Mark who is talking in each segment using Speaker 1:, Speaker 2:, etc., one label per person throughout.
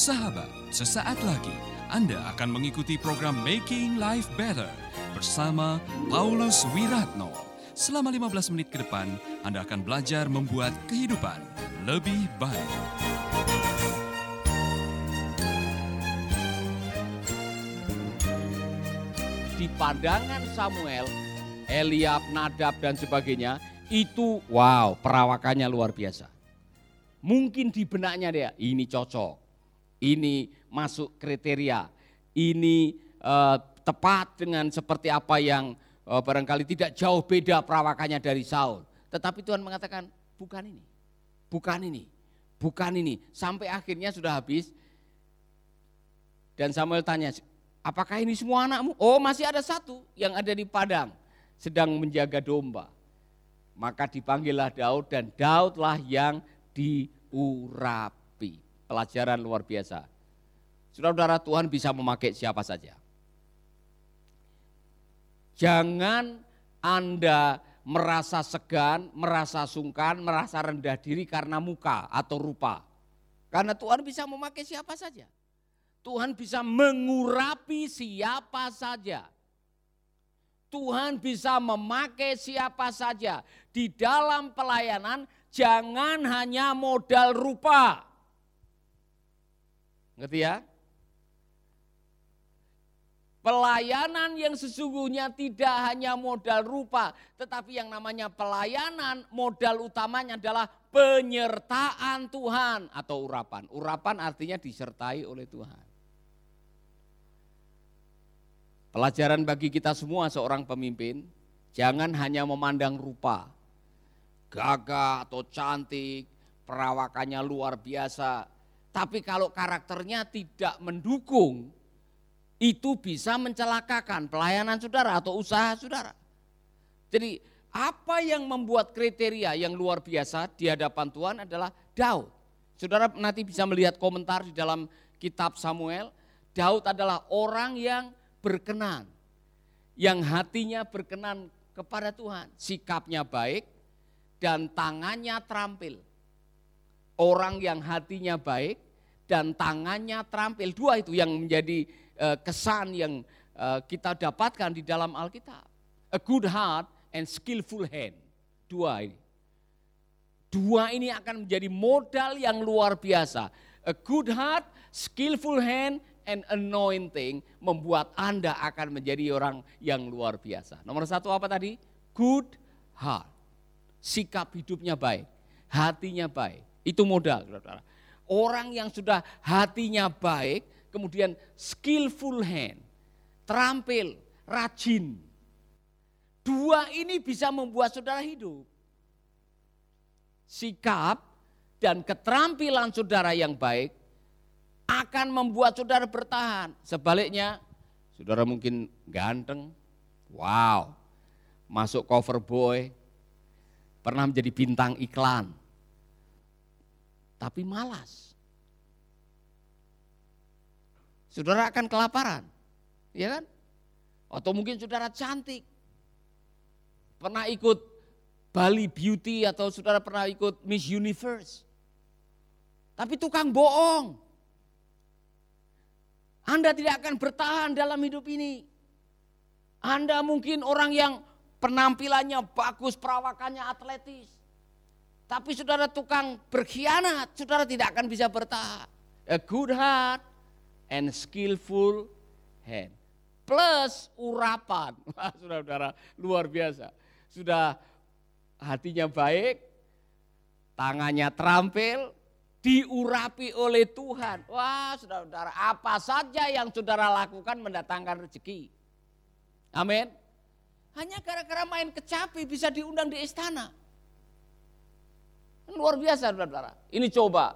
Speaker 1: Sahabat, sesaat lagi Anda akan mengikuti program Making Life Better bersama Paulus Wiratno. Selama 15 menit ke depan, Anda akan belajar membuat kehidupan lebih baik.
Speaker 2: Di pandangan Samuel, Eliab, Nadab dan sebagainya, itu wow, perawakannya luar biasa. Mungkin di benaknya dia, ini cocok ini masuk kriteria, ini uh, tepat dengan seperti apa yang uh, barangkali tidak jauh beda perawakannya dari Saul. Tetapi Tuhan mengatakan bukan ini, bukan ini, bukan ini. Sampai akhirnya sudah habis dan Samuel tanya, apakah ini semua anakmu? Oh masih ada satu yang ada di padang sedang menjaga domba. Maka dipanggillah Daud dan Daudlah yang diurap pelajaran luar biasa. Saudara-saudara Tuhan bisa memakai siapa saja. Jangan Anda merasa segan, merasa sungkan, merasa rendah diri karena muka atau rupa. Karena Tuhan bisa memakai siapa saja. Tuhan bisa mengurapi siapa saja. Tuhan bisa memakai siapa saja. Di dalam pelayanan jangan hanya modal rupa. Ngerti ya? Pelayanan yang sesungguhnya tidak hanya modal rupa, tetapi yang namanya pelayanan modal utamanya adalah penyertaan Tuhan atau urapan. Urapan artinya disertai oleh Tuhan. Pelajaran bagi kita semua seorang pemimpin, jangan hanya memandang rupa, gagah atau cantik, perawakannya luar biasa, tapi kalau karakternya tidak mendukung, itu bisa mencelakakan pelayanan saudara atau usaha saudara. Jadi apa yang membuat kriteria yang luar biasa di hadapan Tuhan adalah Daud. Saudara nanti bisa melihat komentar di dalam kitab Samuel. Daud adalah orang yang berkenan. Yang hatinya berkenan kepada Tuhan. Sikapnya baik dan tangannya terampil orang yang hatinya baik dan tangannya terampil. Dua itu yang menjadi uh, kesan yang uh, kita dapatkan di dalam Alkitab. A good heart and skillful hand. Dua ini. Dua ini akan menjadi modal yang luar biasa. A good heart, skillful hand, and anointing membuat Anda akan menjadi orang yang luar biasa. Nomor satu apa tadi? Good heart. Sikap hidupnya baik, hatinya baik. Itu modal, saudara. Orang yang sudah hatinya baik, kemudian skillful hand, terampil, rajin. Dua ini bisa membuat saudara hidup. Sikap dan keterampilan saudara yang baik akan membuat saudara bertahan. Sebaliknya, saudara mungkin ganteng, wow, masuk cover boy, pernah menjadi bintang iklan, tapi malas. Saudara akan kelaparan, ya kan? Atau mungkin saudara cantik, pernah ikut Bali Beauty atau saudara pernah ikut Miss Universe. Tapi tukang bohong. Anda tidak akan bertahan dalam hidup ini. Anda mungkin orang yang penampilannya bagus, perawakannya atletis. Tapi saudara tukang berkhianat, saudara tidak akan bisa bertahan. A good heart and skillful hand. Plus urapan. Wah, saudara-saudara luar biasa. Sudah hatinya baik, tangannya terampil, diurapi oleh Tuhan. Wah saudara-saudara apa saja yang saudara lakukan mendatangkan rezeki. Amin. Hanya gara-gara main kecapi bisa diundang di istana. Luar biasa saudara-saudara. Ini coba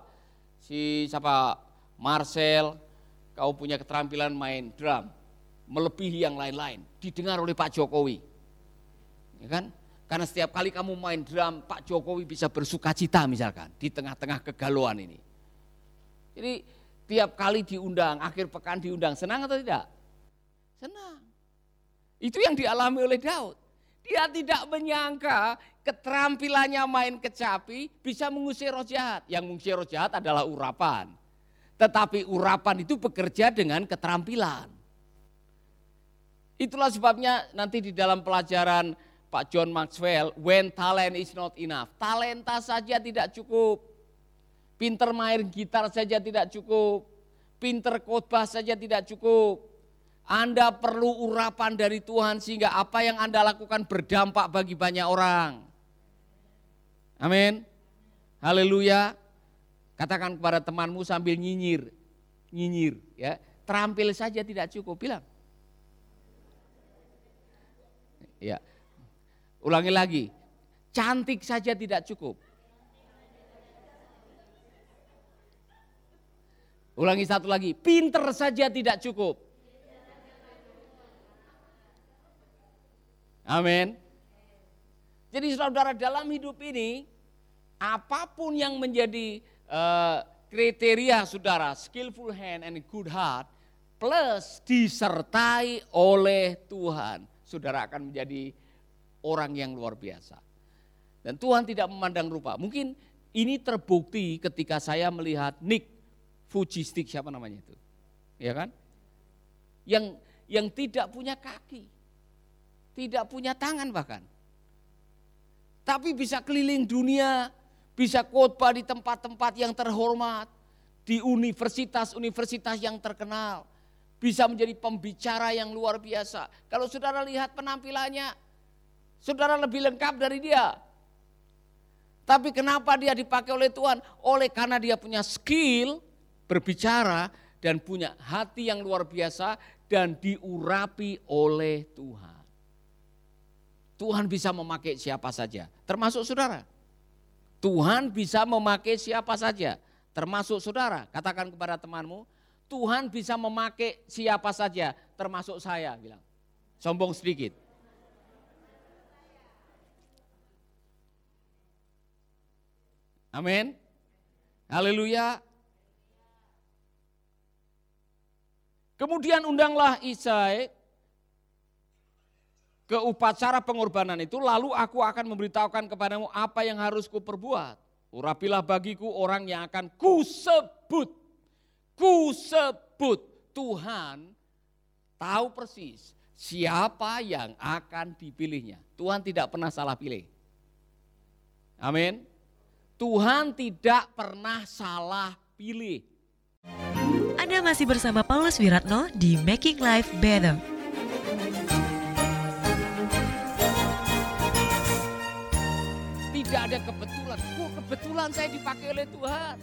Speaker 2: si siapa Marcel, kau punya keterampilan main drum, melebihi yang lain-lain, didengar oleh Pak Jokowi. Ya kan? Karena setiap kali kamu main drum, Pak Jokowi bisa bersuka cita misalkan, di tengah-tengah kegalauan ini. Jadi tiap kali diundang, akhir pekan diundang, senang atau tidak? Senang. Itu yang dialami oleh Daud. Dia tidak menyangka keterampilannya main kecapi bisa mengusir roh jahat. Yang mengusir roh jahat adalah urapan. Tetapi urapan itu bekerja dengan keterampilan. Itulah sebabnya nanti di dalam pelajaran Pak John Maxwell, when talent is not enough. Talenta saja tidak cukup. Pinter main gitar saja tidak cukup. Pinter khotbah saja tidak cukup. Anda perlu urapan dari Tuhan sehingga apa yang Anda lakukan berdampak bagi banyak orang. Amin. Haleluya. Katakan kepada temanmu sambil nyinyir. Nyinyir ya. Terampil saja tidak cukup. Bilang, Ya. Ulangi lagi. Cantik saja tidak cukup. Ulangi satu lagi. Pinter saja tidak cukup. Amin. Jadi saudara dalam hidup ini apa pun yang menjadi uh, kriteria saudara skillful hand and good heart plus disertai oleh Tuhan saudara akan menjadi orang yang luar biasa. Dan Tuhan tidak memandang rupa. Mungkin ini terbukti ketika saya melihat Nick Fujistik siapa namanya itu. Ya kan? Yang yang tidak punya kaki. Tidak punya tangan bahkan. Tapi bisa keliling dunia, bisa khotbah di tempat-tempat yang terhormat, di universitas-universitas yang terkenal bisa menjadi pembicara yang luar biasa. Kalau saudara lihat penampilannya, saudara lebih lengkap dari dia. Tapi kenapa dia dipakai oleh Tuhan? Oleh karena dia punya skill berbicara dan punya hati yang luar biasa dan diurapi oleh Tuhan. Tuhan bisa memakai siapa saja, termasuk saudara. Tuhan bisa memakai siapa saja, termasuk saudara. Katakan kepada temanmu, Tuhan bisa memakai siapa saja, termasuk saya bilang. Sombong sedikit. Amin. Haleluya. Kemudian undanglah Isai ke upacara pengorbanan itu, lalu aku akan memberitahukan kepadamu apa yang harus kuperbuat. Urapilah bagiku orang yang akan kusebut Ku sebut Tuhan tahu persis siapa yang akan dipilihnya. Tuhan tidak pernah salah pilih. Amin. Tuhan tidak pernah salah pilih.
Speaker 3: Anda masih bersama Paulus Wiratno di Making Life Better.
Speaker 2: Tidak ada kebetulan. Kok kebetulan saya dipakai oleh Tuhan?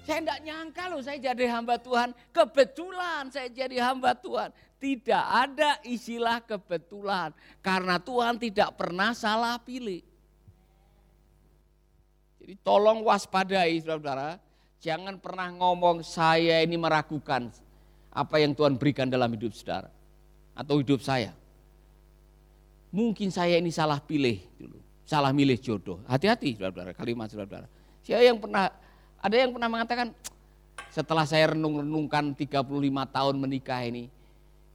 Speaker 2: Saya tidak nyangka loh saya jadi hamba Tuhan. Kebetulan saya jadi hamba Tuhan. Tidak ada istilah kebetulan. Karena Tuhan tidak pernah salah pilih. Jadi tolong waspadai saudara-saudara. Jangan pernah ngomong saya ini meragukan apa yang Tuhan berikan dalam hidup saudara. Atau hidup saya. Mungkin saya ini salah pilih dulu. Salah milih jodoh. Hati-hati saudara-saudara kalimat saudara-saudara. Siapa yang pernah ada yang pernah mengatakan, setelah saya renung-renungkan 35 tahun menikah ini,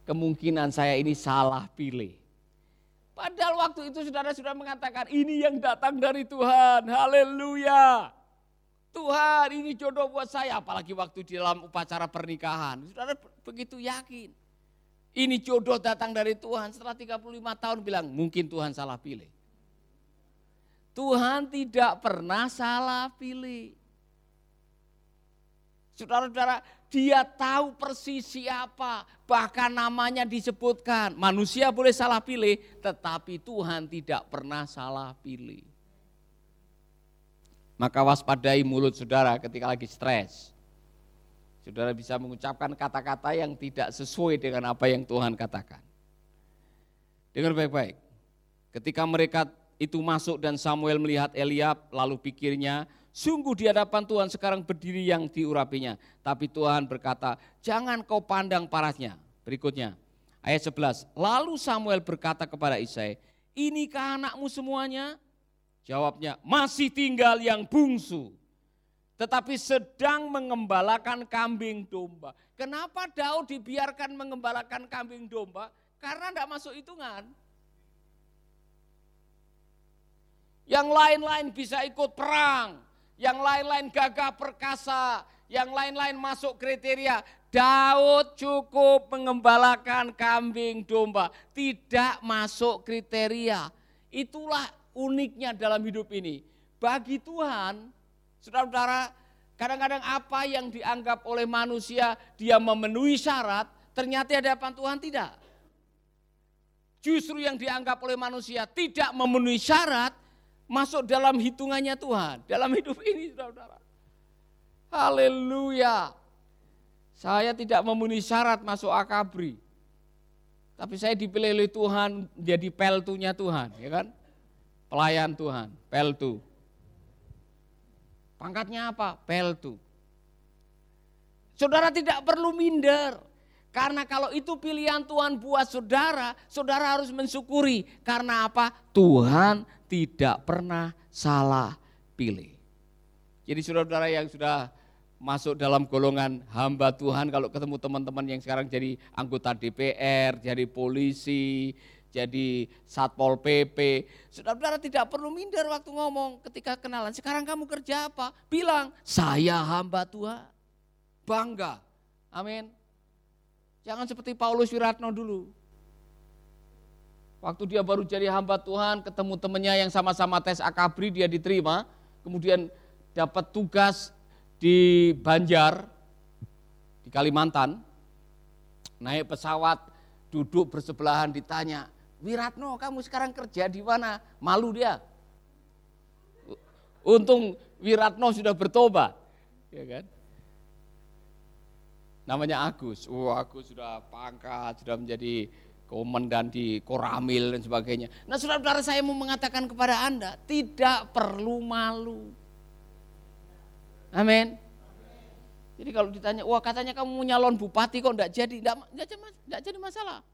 Speaker 2: kemungkinan saya ini salah pilih. Padahal waktu itu saudara sudah mengatakan, ini yang datang dari Tuhan, haleluya. Tuhan ini jodoh buat saya, apalagi waktu di dalam upacara pernikahan. Saudara begitu yakin. Ini jodoh datang dari Tuhan, setelah 35 tahun bilang, mungkin Tuhan salah pilih. Tuhan tidak pernah salah pilih. Saudara-saudara, dia tahu persis siapa, bahkan namanya disebutkan. Manusia boleh salah pilih, tetapi Tuhan tidak pernah salah pilih. Maka waspadai mulut saudara ketika lagi stres. Saudara bisa mengucapkan kata-kata yang tidak sesuai dengan apa yang Tuhan katakan. Dengar baik-baik. Ketika mereka itu masuk dan Samuel melihat Eliab, lalu pikirnya, Sungguh di hadapan Tuhan sekarang berdiri yang diurapinya. Tapi Tuhan berkata, jangan kau pandang parasnya. Berikutnya, ayat 11. Lalu Samuel berkata kepada Isai, inikah anakmu semuanya? Jawabnya, masih tinggal yang bungsu. Tetapi sedang mengembalakan kambing domba. Kenapa Daud dibiarkan mengembalakan kambing domba? Karena tidak masuk hitungan. Yang lain-lain bisa ikut perang yang lain-lain gagah perkasa, yang lain-lain masuk kriteria. Daud cukup mengembalakan kambing domba, tidak masuk kriteria. Itulah uniknya dalam hidup ini. Bagi Tuhan, saudara-saudara, kadang-kadang apa yang dianggap oleh manusia dia memenuhi syarat, ternyata di hadapan Tuhan tidak. Justru yang dianggap oleh manusia tidak memenuhi syarat, masuk dalam hitungannya Tuhan. Dalam hidup ini, saudara-saudara. Haleluya. Saya tidak memenuhi syarat masuk akabri. Tapi saya dipilih oleh Tuhan jadi peltunya Tuhan, ya kan? Pelayan Tuhan, peltu. Pangkatnya apa? Peltu. Saudara tidak perlu minder. Karena kalau itu pilihan Tuhan buat saudara, saudara harus mensyukuri. Karena apa? Tuhan tidak pernah salah pilih. Jadi saudara-saudara yang sudah masuk dalam golongan hamba Tuhan kalau ketemu teman-teman yang sekarang jadi anggota DPR, jadi polisi, jadi satpol PP. Saudara-saudara tidak perlu minder waktu ngomong ketika kenalan. Sekarang kamu kerja apa? Bilang, saya hamba Tuhan. Bangga. Amin. Jangan seperti Paulus Wiratno dulu. Waktu dia baru jadi hamba Tuhan, ketemu temannya yang sama-sama tes akabri, dia diterima. Kemudian dapat tugas di Banjar, di Kalimantan, naik pesawat, duduk bersebelahan ditanya, Wiratno kamu sekarang kerja di mana? Malu dia. Untung Wiratno sudah bertobat, ya kan? Namanya Agus. Oh, Agus sudah pangkat, sudah menjadi komandan di Koramil dan sebagainya. Nah, saudara-saudara saya mau mengatakan kepada Anda, tidak perlu malu. Amin. Jadi kalau ditanya, wah katanya kamu nyalon bupati kok enggak jadi, enggak, enggak, jadi masalah.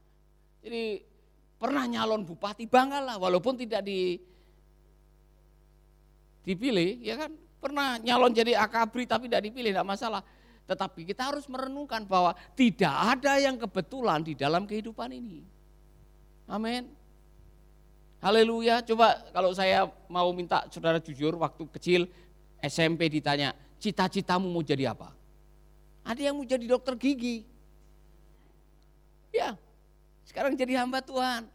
Speaker 2: Jadi pernah nyalon bupati, banggalah walaupun tidak di dipilih, ya kan? Pernah nyalon jadi akabri tapi tidak dipilih, enggak masalah. Tetapi kita harus merenungkan bahwa tidak ada yang kebetulan di dalam kehidupan ini. Amin. Haleluya. Coba kalau saya mau minta saudara jujur waktu kecil SMP ditanya, cita-citamu mau jadi apa? Ada yang mau jadi dokter gigi. Ya, sekarang jadi hamba Tuhan.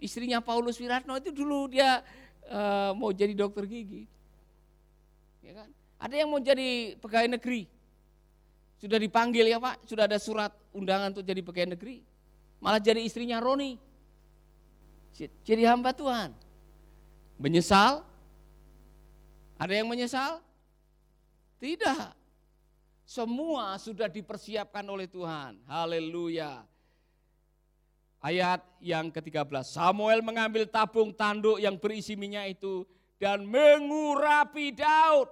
Speaker 2: Istrinya Paulus Wiratno itu dulu dia uh, mau jadi dokter gigi. Ya kan? Ada yang mau jadi pegawai negeri. Sudah dipanggil ya Pak, sudah ada surat undangan untuk jadi pegawai negeri. Malah jadi istrinya Roni. Jadi hamba Tuhan. Menyesal? Ada yang menyesal? Tidak. Semua sudah dipersiapkan oleh Tuhan. Haleluya. Ayat yang ke-13. Samuel mengambil tabung tanduk yang berisi minyak itu dan mengurapi Daud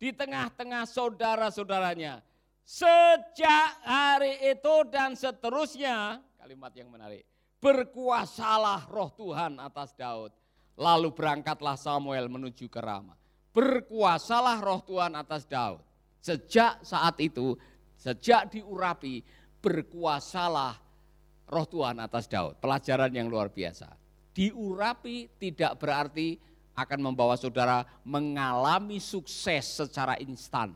Speaker 2: di tengah-tengah saudara-saudaranya. Sejak hari itu dan seterusnya, kalimat yang menarik, berkuasalah roh Tuhan atas Daud. Lalu berangkatlah Samuel menuju ke Rama berkuasalah roh Tuhan atas Daud. Sejak saat itu, sejak diurapi, berkuasalah roh Tuhan atas Daud. Pelajaran yang luar biasa. Diurapi tidak berarti akan membawa saudara mengalami sukses secara instan.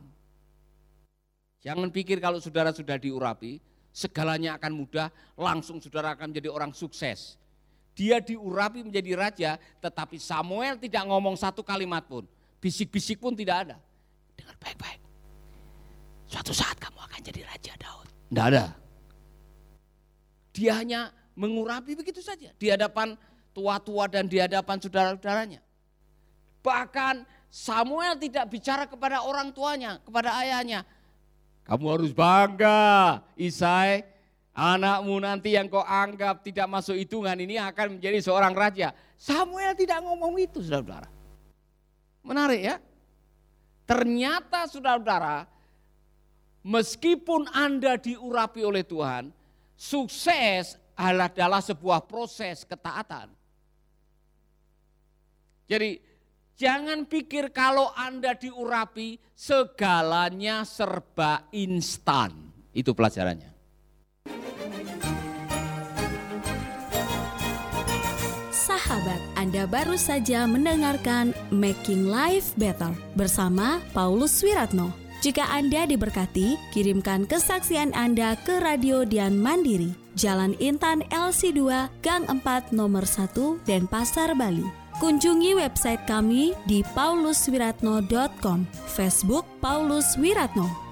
Speaker 2: Jangan pikir kalau saudara sudah diurapi, segalanya akan mudah, langsung saudara akan menjadi orang sukses. Dia diurapi menjadi raja, tetapi Samuel tidak ngomong satu kalimat pun bisik-bisik pun tidak ada. Dengar baik-baik. Suatu saat kamu akan jadi Raja Daud. Tidak ada. Dia hanya mengurapi begitu saja. Di hadapan tua-tua dan di hadapan saudara-saudaranya. Bahkan Samuel tidak bicara kepada orang tuanya, kepada ayahnya. Kamu harus bangga, Isai, anakmu nanti yang kau anggap tidak masuk hitungan ini akan menjadi seorang raja. Samuel tidak ngomong itu, saudara-saudara. Menarik ya. Ternyata saudara-saudara, meskipun Anda diurapi oleh Tuhan, sukses adalah sebuah proses ketaatan. Jadi jangan pikir kalau Anda diurapi segalanya serba instan. Itu pelajarannya.
Speaker 4: Sahabat, Anda baru saja mendengarkan Making Life Better bersama Paulus Wiratno. Jika Anda diberkati, kirimkan kesaksian Anda ke Radio Dian Mandiri, Jalan Intan LC2, Gang 4 Nomor 1, Denpasar, Bali. Kunjungi website kami di pauluswiratno.com, Facebook Paulus Wiratno.